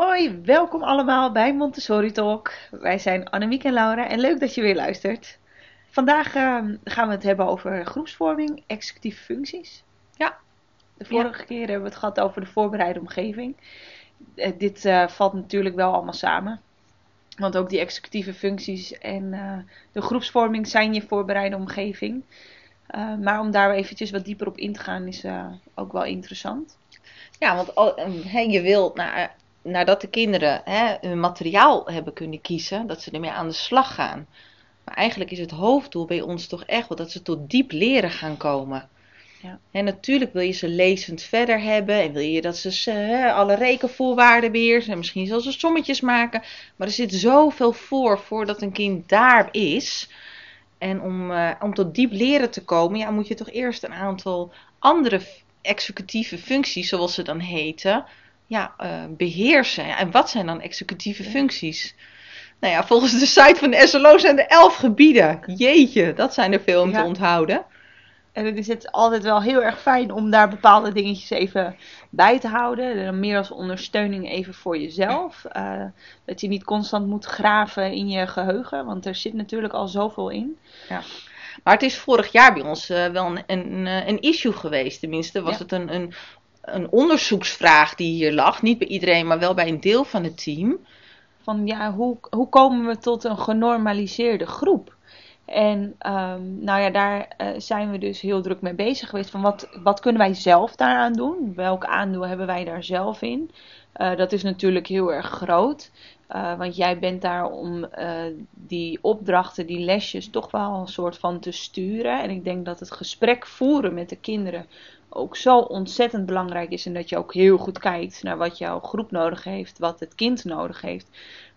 Hoi, welkom allemaal bij Montessori Talk. Wij zijn Annemiek en Laura en leuk dat je weer luistert. Vandaag uh, gaan we het hebben over groepsvorming, executieve functies. Ja. De vorige keer hebben we het gehad over de voorbereide omgeving. Uh, dit uh, valt natuurlijk wel allemaal samen. Want ook die executieve functies en eh, de groepsvorming zijn je voorbereide omgeving. maar om daar eventjes wat dieper op in te gaan is ook wel interessant. Ja, want je wil naar nadat de kinderen hè, hun materiaal hebben kunnen kiezen, dat ze ermee aan de slag gaan. Maar eigenlijk is het hoofddoel bij ons toch echt wel dat ze tot diep leren gaan komen. Ja. En natuurlijk wil je ze lezend verder hebben en wil je dat ze hè, alle rekenvoorwaarden beheersen en misschien zelfs ze sommetjes maken. Maar er zit zoveel voor voordat een kind daar is. En om, uh, om tot diep leren te komen, ja, moet je toch eerst een aantal andere executieve functies, zoals ze dan heten, ja, uh, beheersen. En wat zijn dan executieve functies? Nou ja, volgens de site van de SLO zijn er elf gebieden. Jeetje, dat zijn er veel om te onthouden. En het is het altijd wel heel erg fijn om daar bepaalde dingetjes even bij te houden. Meer als ondersteuning even voor jezelf. Uh, dat je niet constant moet graven in je geheugen, want er zit natuurlijk al zoveel in. Ja. Maar het is vorig jaar bij ons uh, wel een, een, een, issue geweest. Tenminste, was het een, een een onderzoeksvraag die hier lag. Niet bij iedereen, maar wel bij een deel van het team. Van ja, hoe, hoe komen we tot een genormaliseerde groep? En um, nou ja, daar uh, zijn we dus heel druk mee bezig geweest. Van wat, wat kunnen wij zelf daaraan doen? Welk aandeel hebben wij daar zelf in? Uh, dat is natuurlijk heel erg groot. Uh, want jij bent daar om die opdrachten, die lesjes, toch wel een soort van te sturen. En ik denk dat het gesprek voeren met de kinderen ook zo ontzettend belangrijk is. En dat je ook heel goed kijkt naar wat jouw groep nodig heeft, wat het kind nodig heeft.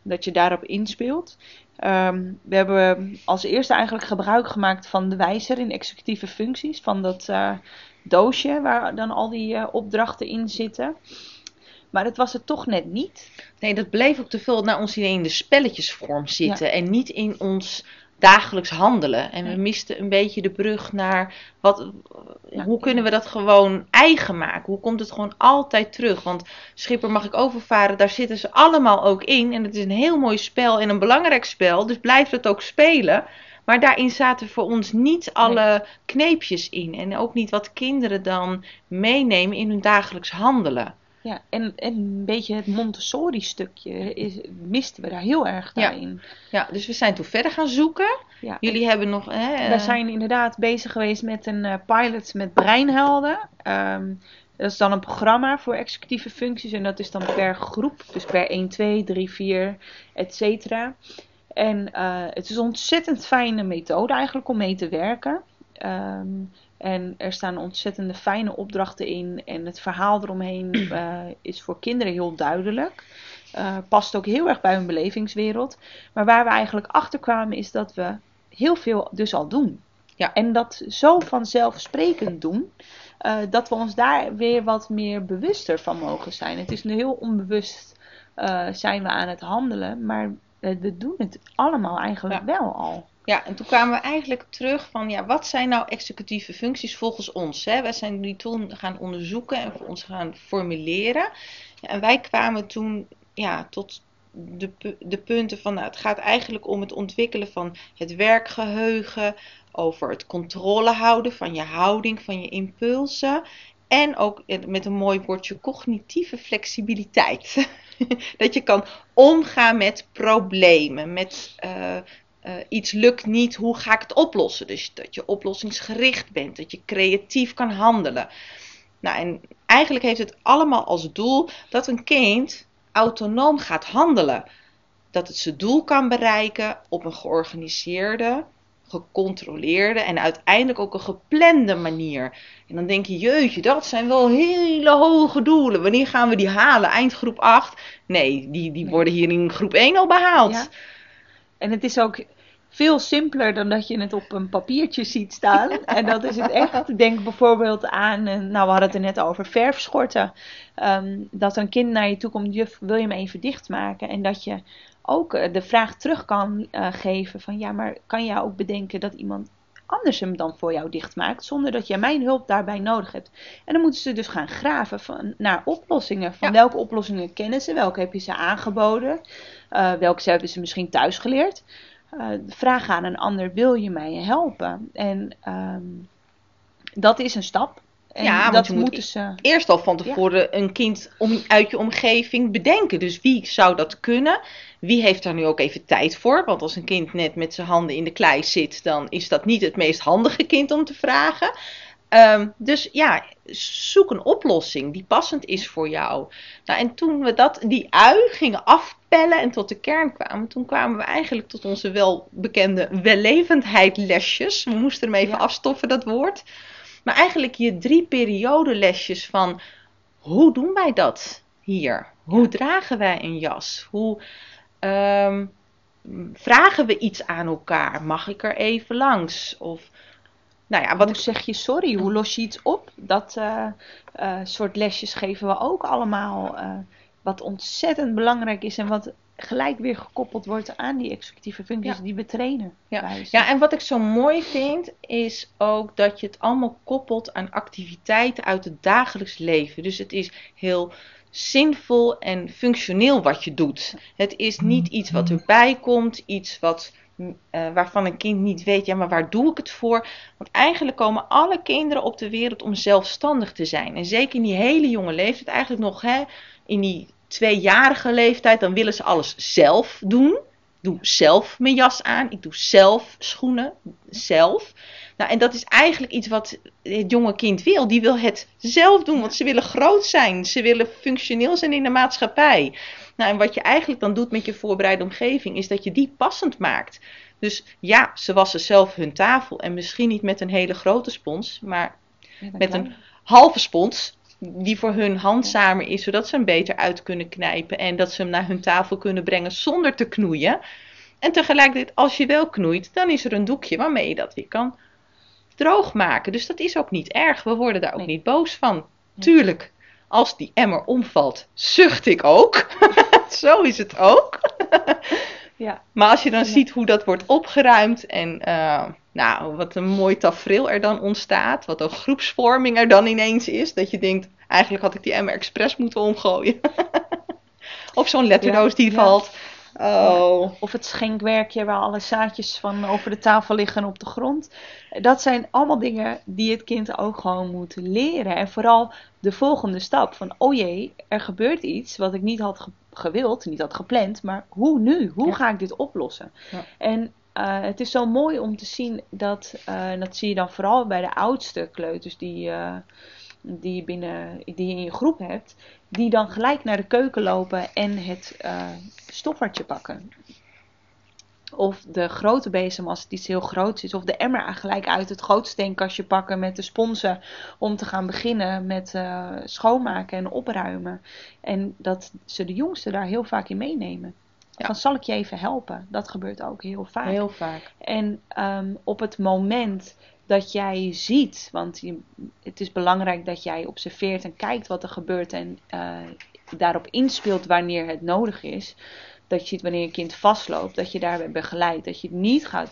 Dat je daarop inspeelt. Um, we hebben als eerste eigenlijk gebruik gemaakt van de wijzer in executieve functies. Van dat uh, doosje waar dan al die opdrachten in zitten. Maar het was het toch net niet. Nee, dat bleef ook te veel naar ons idee in de spelletjesvorm zitten. Ja. En niet in ons dagelijks handelen. En we misten een beetje de brug naar wat, hoe kunnen we dat gewoon eigen maken? Hoe komt het gewoon altijd terug? Want Schipper mag ik overvaren, daar zitten ze allemaal ook in. En het is een heel mooi spel en een belangrijk spel, dus blijf het ook spelen. Maar daarin zaten voor ons niet alle kneepjes in. En ook niet wat kinderen dan meenemen in hun dagelijks handelen. Ja, en, en een beetje het Montessori-stukje is, misten we daar heel erg daarin. Ja. ja, dus we zijn toen verder gaan zoeken. Ja. Jullie hebben nog... Hè, we zijn inderdaad bezig geweest met een uh, pilot met breinhelden. Um, dat is dan een programma voor executieve functies. En dat is dan per groep. Dus per 1, 2, 3, 4, et cetera. En uh, het is een ontzettend fijne methode eigenlijk om mee te werken. Um, en er staan ontzettende fijne opdrachten in. En het verhaal eromheen uh, is voor kinderen heel duidelijk. Uh, past ook heel erg bij hun belevingswereld. Maar waar we eigenlijk achter kwamen is dat we heel veel dus al doen. Ja. En dat zo vanzelfsprekend doen. Uh, dat we ons daar weer wat meer bewuster van mogen zijn. Het is nu heel onbewust zijn we aan het handelen. Maar we doen het allemaal eigenlijk ja. wel al. Ja, en toen kwamen we eigenlijk terug van, ja, wat zijn nou executieve functies volgens ons? Hè? Wij zijn die toen gaan onderzoeken en voor ons gaan formuleren. En wij kwamen toen ja, tot de, de punten van, nou, het gaat eigenlijk om het ontwikkelen van het werkgeheugen, over het controle houden van je houding, van je impulsen. En ook met een mooi woordje cognitieve flexibiliteit. dat je kan omgaan met problemen, met uh, uh, iets lukt niet, hoe ga ik het oplossen? Dus dat je oplossingsgericht bent, dat je creatief kan handelen. Nou, en eigenlijk heeft het allemaal als doel dat een kind autonoom gaat handelen. Dat het zijn doel kan bereiken op een georganiseerde, gecontroleerde en uiteindelijk ook een geplande manier. En dan denk je, jeetje, dat zijn wel hele hoge doelen. Wanneer gaan we die halen? Eindgroep 8? Nee, die, die worden hier in groep 1 al behaald. Ja. En het is ook veel simpeler dan dat je het op een papiertje ziet staan. En dat is het echt. Denk bijvoorbeeld aan, eh, nou we hadden het er net over, verfschorten. Um, dat een kind naar je toe komt, juf, wil je hem even dichtmaken? En dat je ook eh, de vraag terug kan uh, geven van, ja, maar kan jij ook bedenken dat iemand anders hem dan voor jou dichtmaakt, zonder dat jij mijn hulp daarbij nodig hebt. En dan moeten ze dus gaan graven van, naar oplossingen. Van Ja. welke oplossingen kennen ze, welke heb je ze aangeboden, eh, welke hebben ze misschien thuis geleerd. Eh, vraag aan een ander, wil je mij helpen? En ehm, dat is een stap. En Ja, want dat je moet ze. Eerst al van tevoren een kind om, uit je omgeving bedenken. Dus wie zou dat kunnen? Wie heeft daar nu ook even tijd voor? Want als een kind net met zijn handen in de klei zit, dan is dat niet het meest handige kind om te vragen. Ehm, dus ja, zoek een oplossing die passend is voor jou. Nou, en toen we dat, die ui gingen afpellen en tot de kern kwamen, toen kwamen we eigenlijk tot onze welbekende wellevendheidlesjes. We moesten hem even Ja. afstoffen, dat woord. Maar eigenlijk je drie periodelesjes van hoe doen wij dat hier? Hoe dragen wij een jas? Hoe ehm, vragen we iets aan elkaar? Mag ik er even langs? Of, nou ja, wat Hoe ik zeg je sorry? Hoe los je iets op? Dat eh, eh, soort lesjes geven we ook allemaal. eh, wat ontzettend belangrijk is en wat gelijk weer gekoppeld wordt aan die executieve functies Ja. die we trainen. Ja. Ja, en wat ik zo mooi vind, is ook dat je het allemaal koppelt aan activiteiten uit het dagelijks leven. Dus het is heel zinvol en functioneel wat je doet. Het is niet iets wat erbij komt, iets wat, eh, waarvan een kind niet weet, ja, maar waar doe ik het voor? Want eigenlijk komen alle kinderen op de wereld om zelfstandig te zijn. En zeker in die hele jonge leeftijd, eigenlijk nog hè, in die tweejarige leeftijd, dan willen ze alles zelf doen doe zelf mijn jas aan. Ik doe zelf schoenen. Zelf. Nou, en dat is eigenlijk iets wat het jonge kind wil. Die wil het zelf doen, want ze willen groot zijn. Ze willen functioneel zijn in de maatschappij. Nou, en wat je eigenlijk dan doet met je voorbereide omgeving, is dat je die passend maakt. Dus ja, ze wassen zelf hun tafel. En misschien niet met een hele grote spons, maar met een halve spons. Die voor hun handzamer is, zodat ze hem beter uit kunnen knijpen. En dat ze hem naar hun tafel kunnen brengen zonder te knoeien. En tegelijkertijd, als je wel knoeit, dan is er een doekje waarmee je dat weer kan droog maken. Dus dat is ook niet erg. We worden daar ook Nee. niet boos van. Tuurlijk, als die emmer omvalt, zucht ik ook. Zo is het ook. Ja. Maar als je dan Ja. ziet hoe dat wordt opgeruimd en eh, nou, wat een mooi tafereel er dan ontstaat, wat een groepsvorming er dan ineens is, dat je denkt, eigenlijk had ik die emmer expres moeten omgooien. of zo'n letterdoos die valt. Oh, Of het schenkwerkje waar alle zaadjes van over de tafel liggen op de grond. Dat zijn allemaal dingen die het kind ook gewoon moet leren. En vooral de volgende stap van, oh jee, er gebeurt iets wat ik niet had ge- gewild, niet had gepland. Maar hoe nu? Hoe Ja. ga ik dit oplossen? Ja. En eh, het is zo mooi om te zien dat, eh, en dat zie je dan vooral bij de oudste kleuters die, eh, die, binnen, die je in je groep hebt. Die dan gelijk naar de keuken lopen en het eh stoffertje pakken. Of de grote bezem als het iets heel groots is. Of de emmer gelijk uit het grootsteenkastje pakken met de sponsen. Om te gaan beginnen met eh, schoonmaken en opruimen. En dat ze de jongsten daar heel vaak in meenemen. Ja. Van zal ik je even helpen? Dat gebeurt ook heel vaak. heel vaak. En ehm, op het moment dat jij ziet, want je, het is belangrijk dat jij observeert en kijkt wat er gebeurt en eh, daarop inspeelt wanneer het nodig is. Dat je ziet wanneer je kind vastloopt, dat je daarbij begeleidt. Dat je het niet gaat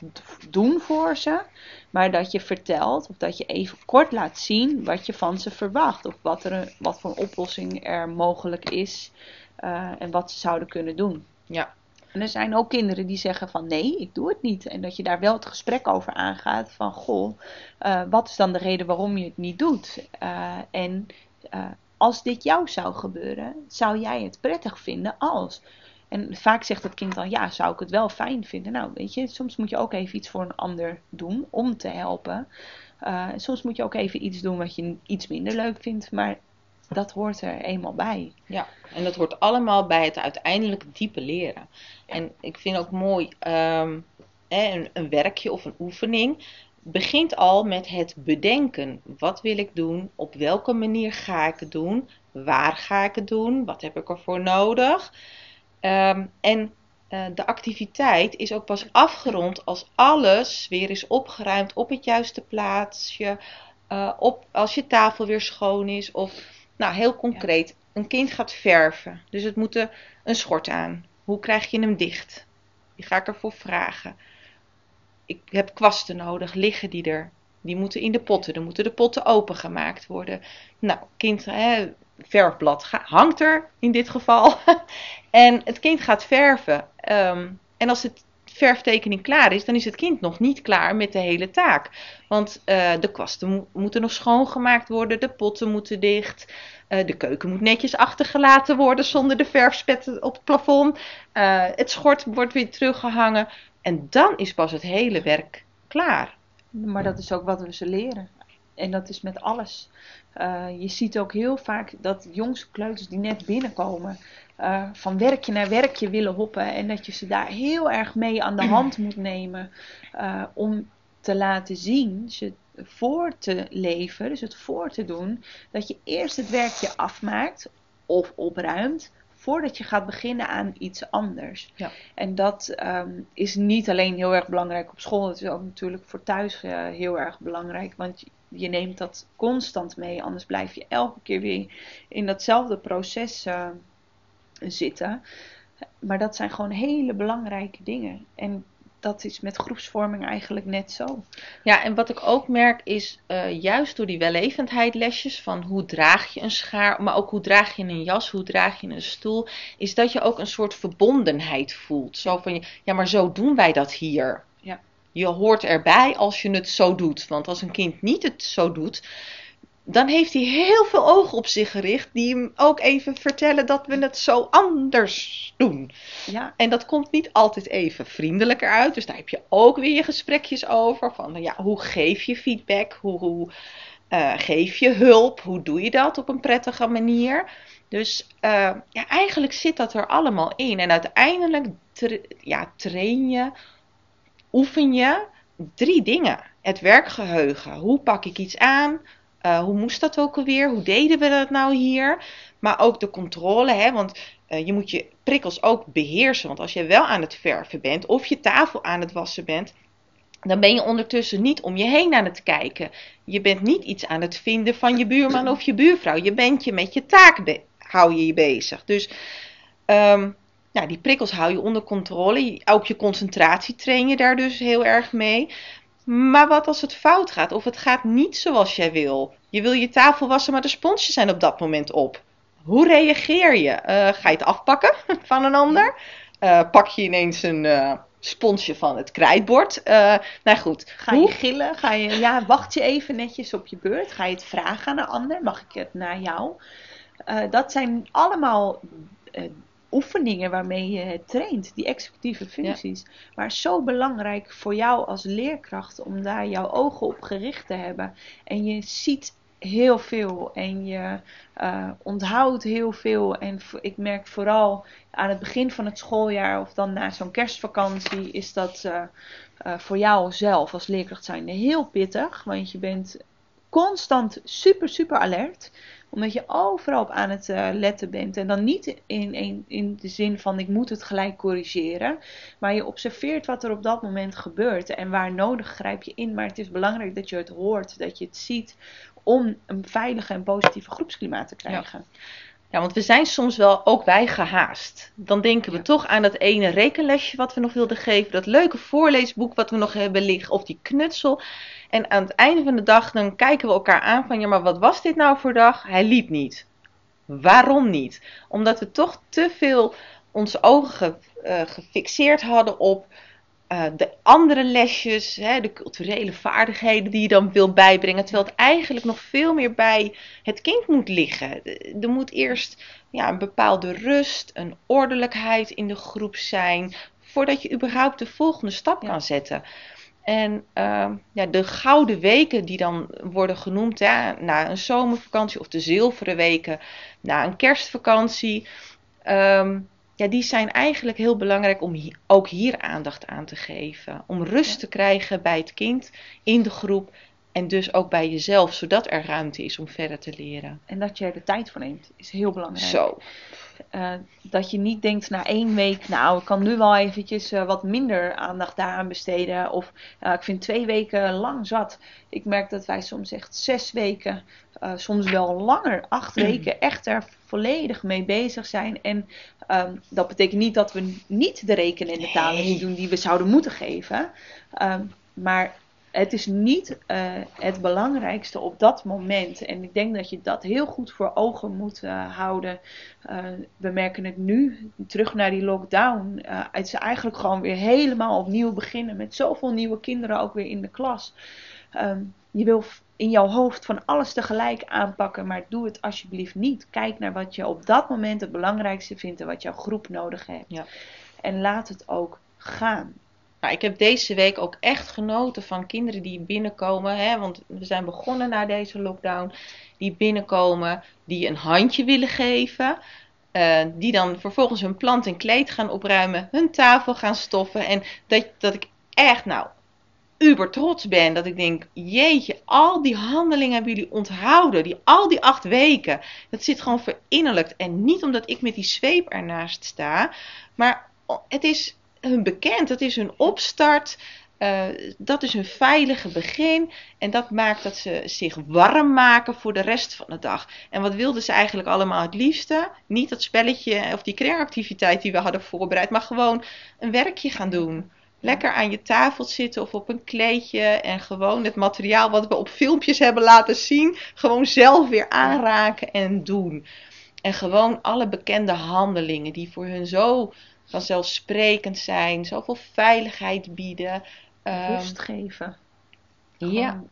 doen voor ze, maar dat je vertelt of dat je even kort laat zien wat je van ze verwacht. Of wat, er, een- wat voor een oplossing er mogelijk is eh, en wat ze zouden kunnen doen. Ja. En er zijn ook kinderen die zeggen van nee, ik doe het niet. En dat je daar wel het gesprek over aangaat van goh, eh, wat is dan de reden waarom je het niet doet? Eh, en eh, als dit jou zou gebeuren, zou jij het prettig vinden als? En vaak zegt het kind dan ja, zou ik het wel fijn vinden. Nou, weet je, soms moet je ook even iets voor een ander doen om te helpen. Soms moet je ook even iets doen wat je iets minder leuk vindt, maar dat hoort er eenmaal bij. Ja, en dat hoort allemaal bij het uiteindelijk diepe leren. En ik vind ook mooi, ehm, hè, een, een werkje of een oefening begint al met het bedenken. Wat wil ik doen? Op welke manier ga ik het doen? Waar ga ik het doen? Wat heb ik ervoor nodig? Ehm, en eh, de activiteit is ook pas afgerond als alles weer is opgeruimd op het juiste plaatsje. eh, op, als je tafel weer schoon is. Of nou, heel concreet, een kind gaat verven. Dus het moet een schort aan. Hoe krijg je hem dicht? Die ga ik ervoor vragen. ik heb kwasten nodig, liggen die er? Die moeten in de potten, dan moeten de potten opengemaakt worden. Nou, kind, hè, verfblad hangt er in dit geval. en het kind gaat verven. Ehm, en als het verftekening klaar is, dan is het kind nog niet klaar met de hele taak. Want uh, de kwasten moeten nog schoongemaakt worden, de potten moeten dicht. Uh, de keuken moet netjes achtergelaten worden zonder de verfspetten op het plafond. Uh, het schort wordt weer teruggehangen. En dan is pas het hele werk klaar. Maar dat is ook wat we ze leren. En dat is met alles. Je ziet ook heel vaak dat jongste kleuters die net binnenkomen, uh, van werkje naar werkje willen hoppen. En dat je ze daar heel erg mee aan de hand moet nemen uh, om te laten zien, ze voor te leven, dus het voor te doen, dat je eerst het werkje afmaakt of opruimt. Voordat je gaat beginnen aan iets anders. Ja. En dat um, is niet alleen heel erg belangrijk op school, het is ook natuurlijk voor thuis uh, heel erg belangrijk. Want je neemt dat constant mee, anders blijf je elke keer weer in datzelfde proces uh, zitten. Maar dat zijn gewoon hele belangrijke dingen. En dat is met groepsvorming eigenlijk net zo. Ja, en wat ik ook merk is uh, juist door die wellevendheid lesjes van hoe draag je een schaar, maar ook hoe draag je een jas, hoe draag je een stoel, is dat je ook een soort verbondenheid voelt. Zo van, ja, maar zo doen wij dat hier. Je hoort erbij als je het zo doet. Want als een kind niet het zo doet, dan heeft hij heel veel ogen op zich gericht, die hem ook even vertellen dat we het zo anders doen. Ja. En dat komt niet altijd even vriendelijker uit, dus daar heb je ook weer je gesprekjes over. Van ja, hoe geef je feedback? Hoe, hoe uh, geef je hulp? Hoe doe je dat op een prettige manier? Dus uh, ja, eigenlijk zit dat er allemaal in. En uiteindelijk tra ja, train je, oefen je drie dingen. Het werkgeheugen. Hoe pak ik iets aan? Uh, hoe moest dat ook alweer? Hoe deden we dat nou hier? Maar ook de controle, hè? want uh, je moet je prikkels ook beheersen. Want als je wel aan het verven bent of je tafel aan het wassen bent, dan ben je ondertussen niet om je heen aan het kijken. Je bent niet iets aan het vinden van je buurman of je buurvrouw. Je bent je met je taak je je bezig. Dus um, nou, die prikkels hou je onder controle. Ook je concentratie train je daar dus heel erg mee. Maar wat als het fout gaat of het gaat niet zoals jij wil? Je wil je tafel wassen, maar de sponsjes zijn op dat moment op. Hoe reageer je? Uh, ga je het afpakken van een ander? Uh, pak je ineens een uh, sponsje van het krijtbord? nou goed. Ga je gillen? Ga je, ja, wacht je even netjes op je beurt? Ga je het vragen aan een ander? Mag ik het naar jou? dat zijn allemaal oefeningen waarmee je het traint, die executieve functies. Maar zo belangrijk voor jou als leerkracht om daar jouw ogen op gericht te hebben. En je ziet heel veel en je uh, onthoudt heel veel. En ik merk vooral aan het begin van het schooljaar of dan na zo'n kerstvakantie is dat uh, uh, voor jou zelf als leerkracht zijnde heel pittig. Want je bent constant super, super alert omdat je overal op aan het uh, letten bent. En dan niet in, in, in de zin van ik moet het gelijk corrigeren. Maar je observeert wat er op dat moment gebeurt. En waar nodig grijp je in. Maar het is belangrijk dat je het hoort, dat je het ziet. Om een veilige en positieve groepsklimaat te krijgen. Ja. Ja, want we zijn soms wel ook wij gehaast. Dan denken we toch aan dat ene rekenlesje wat we nog wilden geven, dat leuke voorleesboek wat we nog hebben liggen, of die knutsel. En aan het einde van de dag dan kijken we elkaar aan van ja, maar wat was dit nou voor dag? Hij liep niet. Waarom niet? Omdat we toch te veel onze ogen uh, gefixeerd hadden op uh, de andere lesjes, hè, de culturele vaardigheden die je dan wil bijbrengen. Terwijl het eigenlijk nog veel meer bij het kind moet liggen. Er moet eerst ja, een bepaalde rust, een ordelijkheid in de groep zijn. Voordat je überhaupt de volgende stap kan zetten. En uh, ja, de gouden weken die dan worden genoemd, ja, na een zomervakantie of de zilveren weken, na een kerstvakantie. Um, ja, die zijn eigenlijk heel belangrijk om ook hier aandacht aan te geven. Om rust te krijgen bij het kind, in de groep en dus ook bij jezelf, zodat er ruimte is om verder te leren. En dat je er de tijd voor neemt, is heel belangrijk. Zo. Uh, dat je niet denkt na één week, nou, ik kan nu wel eventjes uh, wat minder aandacht daaraan besteden. Of uh, ik vind twee weken lang zat. Ik merk dat wij soms echt zes weken, soms wel langer, acht weken, echt er volledig mee bezig zijn. En um, dat betekent niet dat we niet de rekenen in de doen die we zouden moeten geven. Um, maar het is niet eh, het belangrijkste op dat moment. En ik denk dat je dat heel goed voor ogen moet uh, houden. Uh, we merken het nu, terug naar die lockdown. het is eigenlijk gewoon weer helemaal opnieuw beginnen. Met zoveel nieuwe kinderen ook weer in de klas. Um, je wil in jouw hoofd van alles tegelijk aanpakken, maar doe het alsjeblieft niet. Kijk naar wat je op dat moment het belangrijkste vindt en wat jouw groep nodig heeft. Ja. En laat het ook gaan. Nou, ik heb deze week ook echt genoten van kinderen die binnenkomen. Hè, want we zijn begonnen na deze lockdown. Die binnenkomen, die een handje willen geven. Uh, die dan vervolgens hun plant en kleed gaan opruimen. Hun tafel gaan stoffen. En dat, dat ik echt, nou, uber trots ben. Dat ik denk, jeetje, al die handelingen hebben jullie onthouden. Die, al die acht weken. Dat zit gewoon verinnerlijkt. En niet omdat ik met die zweep ernaast sta. Maar het is hun bekend. Het is hun opstart. Uh, dat is hun veilige begin. En dat maakt dat ze zich warm maken voor de rest van de dag. En wat wilden ze eigenlijk allemaal het liefste? Niet dat spelletje of die kringactiviteit die we hadden voorbereid. Maar gewoon een werkje gaan doen. Lekker aan je tafel zitten of op een kleedje. En gewoon het materiaal wat we op filmpjes hebben laten zien. Gewoon zelf weer aanraken en doen. En gewoon alle bekende handelingen die voor hun zo vanzelfsprekend zijn, zoveel veiligheid bieden. Um, Rust geven. ja.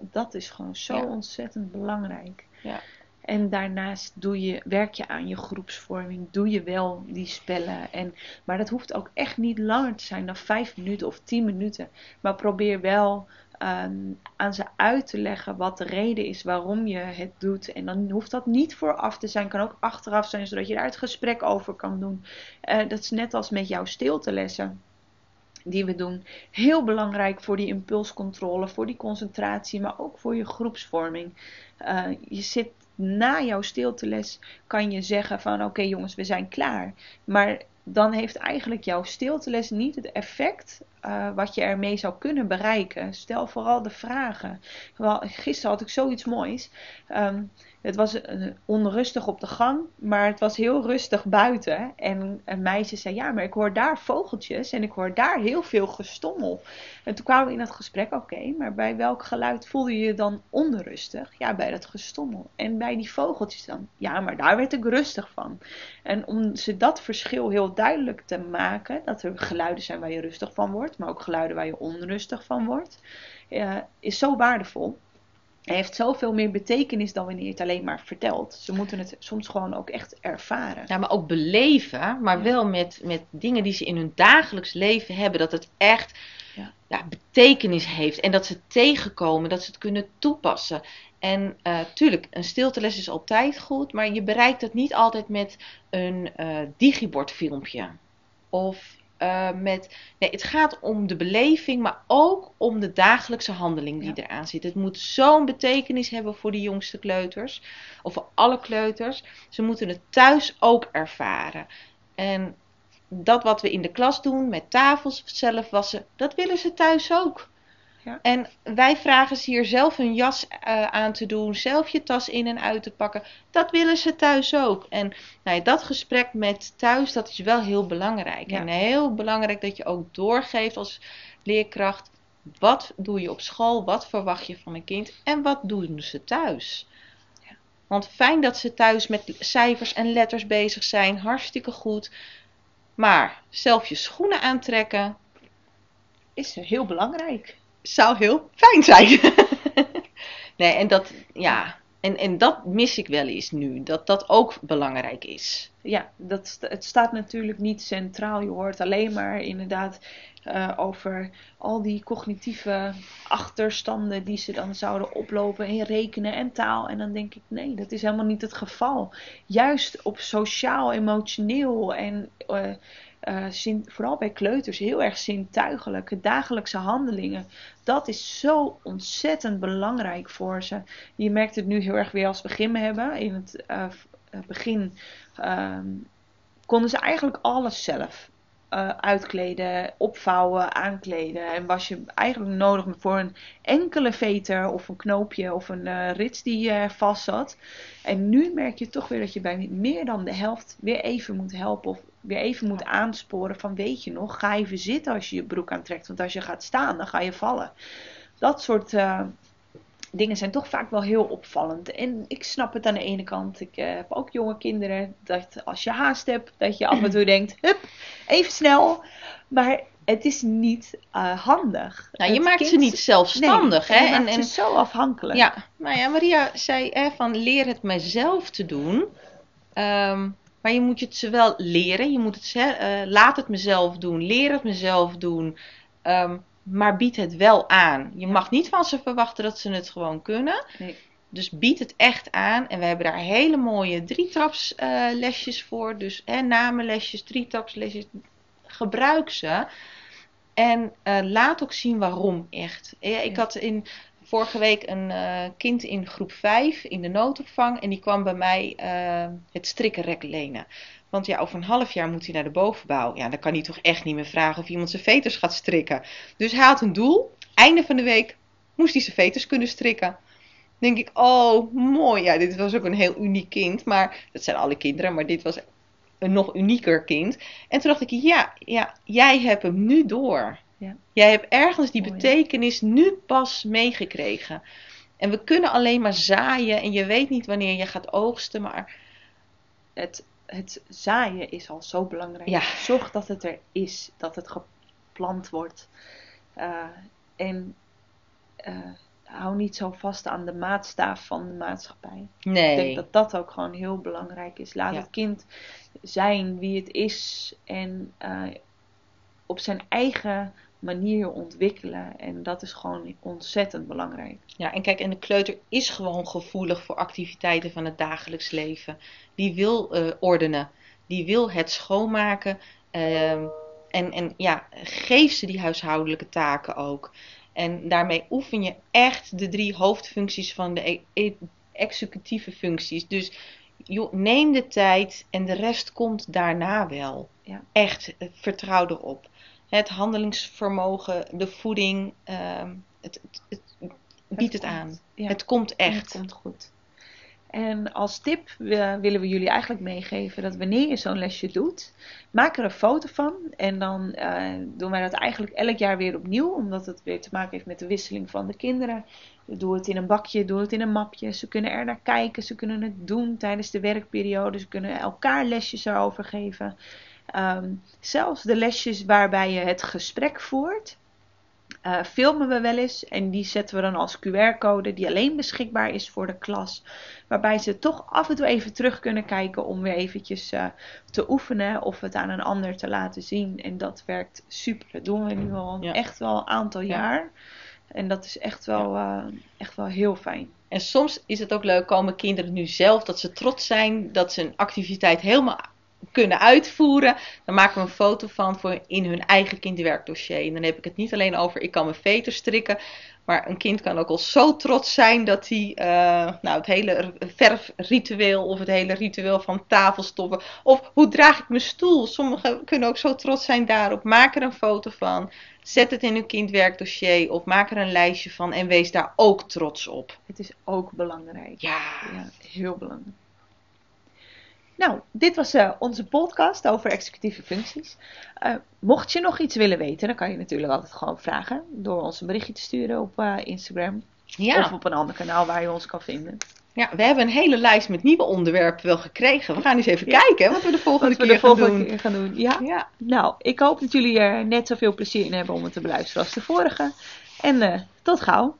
Dat is gewoon zo ontzettend belangrijk. Ja. En daarnaast doe je, werk je aan je groepsvorming, doe je wel die spellen. En, maar dat hoeft ook echt niet langer te zijn dan vijf minuten of tien minuten. Maar probeer wel um, aan ze uit te leggen wat de reden is waarom je het doet. En dan hoeft dat niet vooraf te zijn, kan ook achteraf zijn, zodat je daar het gesprek over kan doen. Uh, dat is net als met jouw stiltelessen die we doen. Heel belangrijk voor die impulscontrole, voor die concentratie, maar ook voor je groepsvorming. Uh, je zit na jouw stilteles, kan je zeggen van oké jongens, we zijn klaar. Maar dan heeft eigenlijk jouw stilteles niet het effect uh, wat je ermee zou kunnen bereiken. Stel vooral de vragen. Wel, gisteren had ik zoiets moois. Um, het was uh, onrustig op de gang, maar het was heel rustig buiten. En een meisje zei: Ja, maar ik hoor daar vogeltjes en ik hoor daar heel veel gestommel. En toen kwamen we in het gesprek: Oké, maar bij welk geluid voelde je je dan onrustig? Ja, bij dat gestommel. En bij die vogeltjes dan? Ja, maar daar werd ik rustig van. En om ze dat verschil heel duidelijk te maken: dat er geluiden zijn waar je rustig van wordt, maar ook geluiden waar je onrustig van wordt, uh, is zo waardevol heeft zoveel meer betekenis dan wanneer je het alleen maar vertelt. Ze moeten het soms gewoon ook echt ervaren. Ja, maar ook beleven, maar wel met, met dingen die ze in hun dagelijks leven hebben. Dat het echt ja. ja betekenis heeft en dat ze tegenkomen, dat ze het kunnen toepassen. En uh, tuurlijk, een stilteles is altijd goed, maar je bereikt het niet altijd met een uh, digibordfilmpje. Of uh, met. Nee, het gaat om de beleving, maar ook om de dagelijkse handeling die eraan zit. Het moet zo'n betekenis hebben voor de jongste kleuters, of voor alle kleuters. Ze moeten het thuis ook ervaren. En dat wat we in de klas doen, met tafels zelf wassen, dat willen ze thuis ook. Ja. En wij vragen ze hier zelf hun jas uh, aan te doen, zelf je tas in en uit te pakken. Dat willen ze thuis ook. En nou ja, dat gesprek met thuis, dat is wel heel belangrijk. Ja. En heel belangrijk dat je ook doorgeeft als leerkracht. Wat doe je op school? Wat verwacht je van een kind? En wat doen ze thuis? Ja. Want fijn dat ze thuis met cijfers en letters bezig zijn. Hartstikke goed. Maar zelf je schoenen aantrekken is heel belangrijk zou heel fijn zijn. nee, en dat, ja, en, en dat mis ik wel eens nu, dat dat ook belangrijk is. Ja, dat, het staat natuurlijk niet centraal. Je hoort alleen maar inderdaad uh, over al die cognitieve achterstanden die ze dan zouden oplopen in rekenen en taal. En dan denk ik, nee, dat is helemaal niet het geval. Juist op sociaal, emotioneel en uh, uh, vooral bij kleuters, heel erg zintuigelijke dagelijkse handelingen. Dat is zo ontzettend belangrijk voor ze. Je merkt het nu heel erg weer als we gym hebben. In het uh, begin uh, konden ze eigenlijk alles zelf. eh, uitkleden, opvouwen, aankleden. En was je eigenlijk nodig voor een enkele veter of een knoopje of een uh, rits die uh, vast zat. En nu merk je toch weer dat je bij meer dan de helft weer even moet helpen of weer even moet aansporen van weet je nog, ga even zitten als je je broek aantrekt. Want als je gaat staan, dan ga je vallen. Dat soort dingen zijn toch vaak wel heel opvallend. En ik snap het aan de ene kant. Ik uh, heb ook jonge kinderen. Dat als je haast hebt, dat je af en toe denkt: hup, even snel. Maar het is niet uh, handig. Nou, je maakt ze niet zelfstandig. Nee, hè? Je en, en zo afhankelijk. Ja, nou ja, Maria zei hè, van leer het mijzelf te doen. Um, maar je moet het ze wel leren. Je moet het ze, uh, laat het mezelf doen. Leer het mezelf doen. Um, maar bied het wel aan. Je mag niet van ze verwachten dat ze het gewoon kunnen. Nee. Dus bied het echt aan. En we hebben daar hele mooie drietrapslesjes uh, voor. Dus hè, namenlesjes, drietrapslesjes. Gebruik ze. En uh, laat ook zien waarom echt. Ja, ik had in, vorige week een uh, kind in groep 5 in de noodopvang. En die kwam bij mij het strikkenrek lenen. Want ja, over een half jaar moet hij naar de bovenbouw. Ja, dan kan hij toch echt niet meer vragen of iemand zijn veters gaat strikken. Dus hij had een doel. Einde van de week moest hij zijn veters kunnen strikken. Denk ik, oh, mooi. Ja, dit was ook een heel uniek kind. Maar dat zijn alle kinderen, maar dit was een nog unieker kind. En toen dacht ik, ja, ja jij hebt hem nu door. Ja. Jij hebt ergens die betekenis nu pas meegekregen. En we kunnen alleen maar zaaien en je weet niet wanneer je gaat oogsten, maar het, het zaaien is al zo belangrijk. Ja. Zorg dat het er is, dat het geplant wordt. Uh, en uh, hou niet zo vast aan de maatstaaf van de maatschappij. Nee. Ik denk dat dat ook gewoon heel belangrijk is. Laat Ja. het kind zijn wie het is en uh, op zijn eigen manier ontwikkelen. En dat is gewoon ontzettend belangrijk. Ja, en kijk, en de kleuter is gewoon gevoelig voor activiteiten van het dagelijks leven. Die wil eh, ordenen, die wil het schoonmaken. ehm, en, en ja, geef ze die huishoudelijke taken ook. En daarmee oefen je echt de drie hoofdfuncties van de e- e- executieve functies. Dus joh, neem de tijd en de rest komt daarna wel. Ja. Echt, eh, vertrouw erop. Het handelingsvermogen, de voeding, ehm, het, het, het, bied het, aan. Ja. Het komt echt. Het komt goed. En als tip willen we jullie eigenlijk meegeven dat wanneer je zo'n lesje doet, maak er een foto van. En dan eh, doen wij dat eigenlijk elk jaar weer opnieuw, omdat het weer te maken heeft met de wisseling van de kinderen. Doe het in een bakje, doe het in een mapje. Ze kunnen er naar kijken, ze kunnen het doen tijdens de werkperiode. Ze kunnen elkaar lesjes erover geven. Ehm, zelfs de lesjes waarbij je het gesprek voert, uh, filmen we wel eens. En die zetten we dan als QR-code, die alleen beschikbaar is voor de klas. Waarbij ze toch af en toe even terug kunnen kijken om weer eventjes uh, te oefenen of het aan een ander te laten zien. En dat werkt super. Dat doen we nu al Ja. echt wel een aantal Ja. jaar. En dat is echt wel, uh, echt wel heel fijn. En soms is het ook leuk, komen kinderen nu zelf, dat ze trots zijn dat ze een activiteit helemaal kunnen uitvoeren. Dan maken we een foto van voor in hun eigen kinderwerkdossier. En dan heb ik het niet alleen over ik kan mijn veter strikken. Maar een kind kan ook al zo trots zijn dat hij uh, nou, het hele verfritueel of het hele ritueel van tafel stoppen. Of hoe draag ik mijn stoel? Sommigen kunnen ook zo trots zijn daarop. Maak er een foto van. Zet het in uw kindwerkdossier of maak er een lijstje van en wees daar ook trots op. Het is ook belangrijk. Ja. Ja, heel belangrijk. Nou, dit was uh, onze podcast over executieve functies. Uh, mocht je nog iets willen weten, dan kan je natuurlijk altijd gewoon vragen door ons een berichtje te sturen op uh, Instagram Ja. of op een ander kanaal waar je ons kan vinden. Ja, we hebben een hele lijst met nieuwe onderwerpen wel gekregen. We gaan eens even Ja. kijken wat we de volgende we keer de volgende gaan doen. keer gaan doen. Ja. Ja. Nou, ik hoop dat jullie er net zoveel plezier in hebben om het te beluisteren als de vorige. En tot gauw.